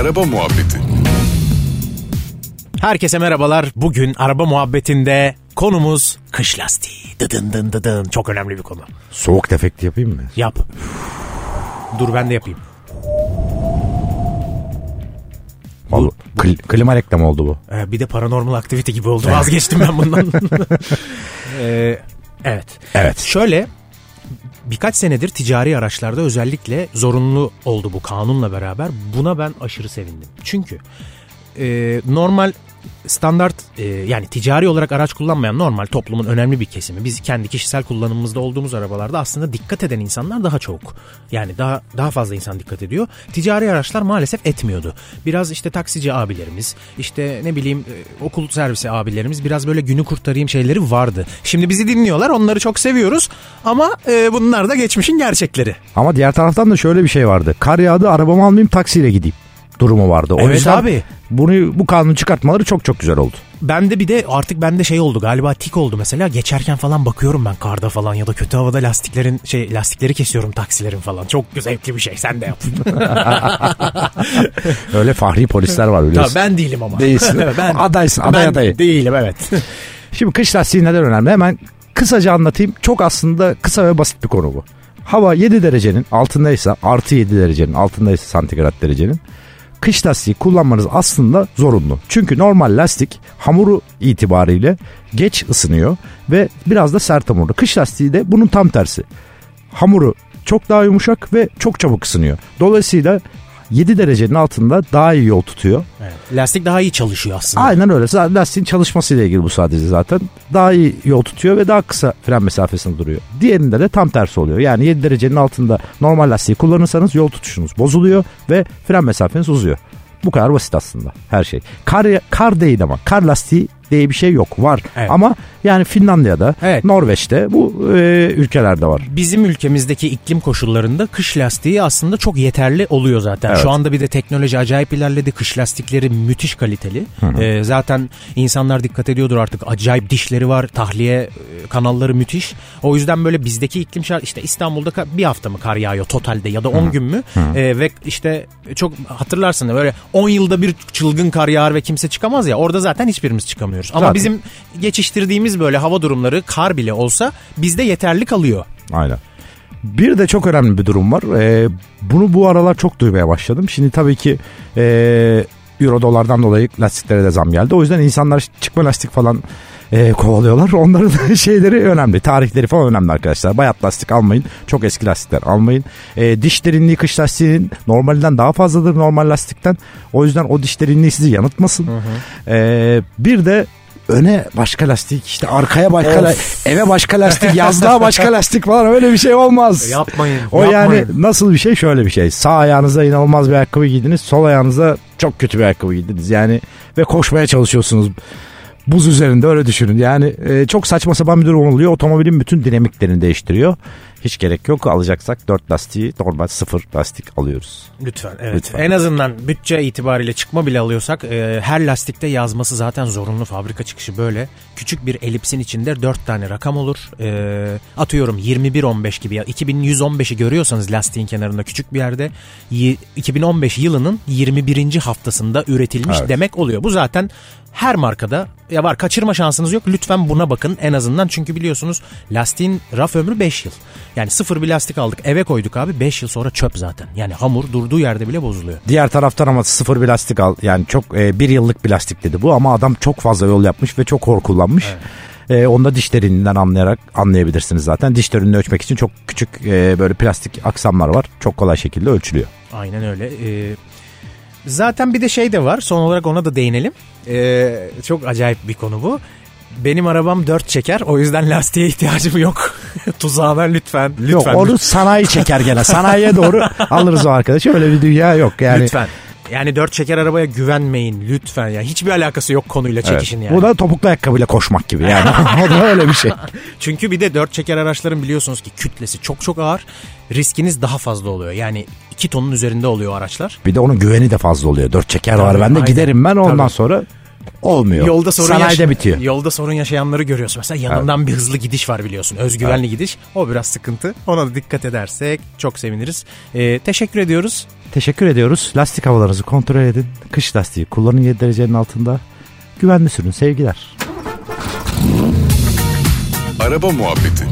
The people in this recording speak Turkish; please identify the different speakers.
Speaker 1: Araba Muhabbeti
Speaker 2: Herkese merhabalar. Bugün araba muhabbetinde konumuz kış lastiği. Dıdın dın dıdın. Çok önemli bir konu.
Speaker 3: Soğuk defekti yapayım mı?
Speaker 2: Yap. Dur ben de yapayım.
Speaker 3: Vallahi kli- klima reklamı oldu bu.
Speaker 2: Ee, bir de paranormal aktivite gibi oldu. Vazgeçtim ben bundan. Ee, evet.
Speaker 3: Evet.
Speaker 2: Şöyle birkaç senedir ticari araçlarda özellikle zorunlu oldu bu kanunla beraber. Buna ben aşırı sevindim. Çünkü e, normal standart e, yani ticari olarak araç kullanmayan normal toplumun önemli bir kesimi. Biz kendi kişisel kullanımımızda olduğumuz arabalarda aslında dikkat eden insanlar daha çok. Yani daha daha fazla insan dikkat ediyor. Ticari araçlar maalesef etmiyordu. Biraz işte taksici abilerimiz, işte ne bileyim e, okul servisi abilerimiz biraz böyle günü kurtarayım şeyleri vardı. Şimdi bizi dinliyorlar. Onları çok seviyoruz ama e, bunlar da geçmişin gerçekleri.
Speaker 3: Ama diğer taraftan da şöyle bir şey vardı. Kar yağdı arabamı almayayım taksiyle gideyim durumu vardı. O
Speaker 2: Evet
Speaker 3: yüzden
Speaker 2: abi.
Speaker 3: Bunu bu kanunu çıkartmaları çok çok güzel oldu.
Speaker 2: Bende bir de artık bende şey oldu galiba tik oldu mesela geçerken falan bakıyorum ben karda falan ya da kötü havada lastiklerin şey lastikleri kesiyorum taksilerin falan çok zevkli bir şey sen de yap.
Speaker 3: Öyle fahri polisler var
Speaker 2: Tabii
Speaker 3: biliyorsun.
Speaker 2: ben değilim ama.
Speaker 3: Değilsin.
Speaker 2: ben,
Speaker 3: Adaysın, aday
Speaker 2: ben
Speaker 3: adayı.
Speaker 2: değilim evet.
Speaker 3: Şimdi kış lastiği neden önemli? Hemen kısaca anlatayım. Çok aslında kısa ve basit bir konu bu. Hava 7 derecenin altındaysa artı 7 derecenin altındaysa santigrat derecenin kış lastiği kullanmanız aslında zorunlu. Çünkü normal lastik hamuru itibariyle geç ısınıyor ve biraz da sert hamurlu. Kış lastiği de bunun tam tersi. Hamuru çok daha yumuşak ve çok çabuk ısınıyor. Dolayısıyla 7 derecenin altında daha iyi yol tutuyor.
Speaker 2: Evet. Lastik daha iyi çalışıyor aslında.
Speaker 3: Aynen öyle. Zaten Lastiğin çalışmasıyla ilgili bu sadece zaten. Daha iyi yol tutuyor ve daha kısa fren mesafesinde duruyor. Diğerinde de tam tersi oluyor. Yani 7 derecenin altında normal lastiği kullanırsanız yol tutuşunuz bozuluyor ve fren mesafeniz uzuyor. Bu kadar basit aslında her şey. Kar, kar değil ama kar lastiği diye bir şey yok var
Speaker 2: Evet.
Speaker 3: ama yani Finlandiya'da
Speaker 2: Evet.
Speaker 3: Norveç'te bu e, ülkelerde var.
Speaker 2: Bizim ülkemizdeki iklim koşullarında kış lastiği aslında çok yeterli oluyor zaten.
Speaker 3: Evet.
Speaker 2: Şu anda bir de teknoloji acayip ilerledi. Kış lastikleri müthiş kaliteli. Ee, zaten insanlar dikkat ediyordur artık. Acayip dişleri var. Tahliye e, kanalları müthiş. O yüzden böyle bizdeki iklim şart işte İstanbul'da bir hafta mı kar yağıyor totalde ya da 10 gün mü? Ee, ve işte çok hatırlarsın böyle 10 yılda bir çılgın kar yağar ve kimse çıkamaz ya. Orada zaten hiçbirimiz çıkamıyoruz. Ama
Speaker 3: Zaten.
Speaker 2: bizim geçiştirdiğimiz böyle hava durumları kar bile olsa bizde yeterli kalıyor.
Speaker 3: Aynen. Bir de çok önemli bir durum var. Ee, bunu bu aralar çok duymaya başladım. Şimdi tabii ki e, euro dolardan dolayı lastiklere de zam geldi. O yüzden insanlar çıkma lastik falan e, kovalıyorlar. Onların da şeyleri önemli. Tarihleri falan önemli arkadaşlar. Bayat lastik almayın. Çok eski lastikler almayın. E, diş derinliği kış lastiğinin normalinden daha fazladır normal lastikten. O yüzden o diş derinliği sizi yanıltmasın. E, bir de öne başka lastik işte arkaya başka lastik eve başka lastik yazlığa başka lastik falan öyle bir şey olmaz.
Speaker 2: Yapmayın.
Speaker 3: O
Speaker 2: yapmayın.
Speaker 3: yani nasıl bir şey şöyle bir şey. Sağ ayağınıza inanılmaz bir ayakkabı giydiniz. Sol ayağınıza çok kötü bir ayakkabı giydiniz. Yani ve koşmaya çalışıyorsunuz. Buz üzerinde öyle düşünün. Yani e, çok saçma sapan bir durum oluyor. Otomobilin bütün dinamiklerini değiştiriyor. Hiç gerek yok. Alacaksak 4 lastiği normal 0 lastik alıyoruz.
Speaker 2: Lütfen evet.
Speaker 3: Lütfen.
Speaker 2: En azından bütçe itibariyle çıkma bile alıyorsak e, her lastikte yazması zaten zorunlu fabrika çıkışı böyle. Küçük bir elipsin içinde 4 tane rakam olur. E, atıyorum 21-15 gibi ya 2115'i görüyorsanız lastiğin kenarında küçük bir yerde y- 2015 yılının 21. haftasında üretilmiş
Speaker 3: Evet.
Speaker 2: demek oluyor. Bu zaten her markada ya var kaçırma şansınız yok. Lütfen buna bakın en azından çünkü biliyorsunuz lastiğin raf ömrü 5 yıl. Yani sıfır bir lastik aldık eve koyduk abi 5 yıl sonra çöp zaten. Yani hamur durduğu yerde bile bozuluyor.
Speaker 3: Diğer taraftan ama sıfır bir lastik al. Yani çok e, bir yıllık bir lastik dedi bu ama adam çok fazla yol yapmış ve çok hor kullanmış. E, onu da diş anlayarak anlayabilirsiniz zaten. Diş derinliğini ölçmek için çok küçük e, böyle plastik aksamlar var. Çok kolay şekilde ölçülüyor.
Speaker 2: Aynen öyle. Ee, zaten bir de şey de var. Son olarak ona da değinelim. Ee, çok acayip bir konu bu. Benim arabam dört çeker. O yüzden lastiğe ihtiyacım yok. Tuzağına lütfen. Lütfen.
Speaker 3: Yok onu sanayi çeker gene. Sanayiye doğru alırız o arkadaşı. Öyle bir dünya yok yani.
Speaker 2: Lütfen. Yani dört çeker arabaya güvenmeyin lütfen ya. Hiçbir alakası yok konuyla
Speaker 3: Evet.
Speaker 2: çekişin yani.
Speaker 3: Bu da topuklu ayakkabıyla koşmak gibi yani. o da öyle bir şey.
Speaker 2: Çünkü bir de dört çeker araçların biliyorsunuz ki kütlesi çok çok ağır. Riskiniz daha fazla oluyor. Yani iki tonun üzerinde oluyor araçlar.
Speaker 3: Bir de onun güveni de fazla oluyor. Dört çeker var
Speaker 2: Tabii,
Speaker 3: bende
Speaker 2: aynen.
Speaker 3: giderim ben ondan
Speaker 2: Tabii.
Speaker 3: sonra olmuyor.
Speaker 2: Yolda sorun
Speaker 3: Sanayide
Speaker 2: yaşa-
Speaker 3: bitiyor.
Speaker 2: Yolda sorun yaşayanları görüyorsun. Mesela yanından bir hızlı gidiş var biliyorsun. Özgüvenli gidiş. O biraz sıkıntı. Ona da dikkat edersek çok seviniriz. Ee, teşekkür ediyoruz.
Speaker 3: Teşekkür ediyoruz. Lastik havalarınızı kontrol edin. Kış lastiği kullanın 7 derecenin altında. Güvenli sürün sevgiler.
Speaker 1: Araba muhabbeti.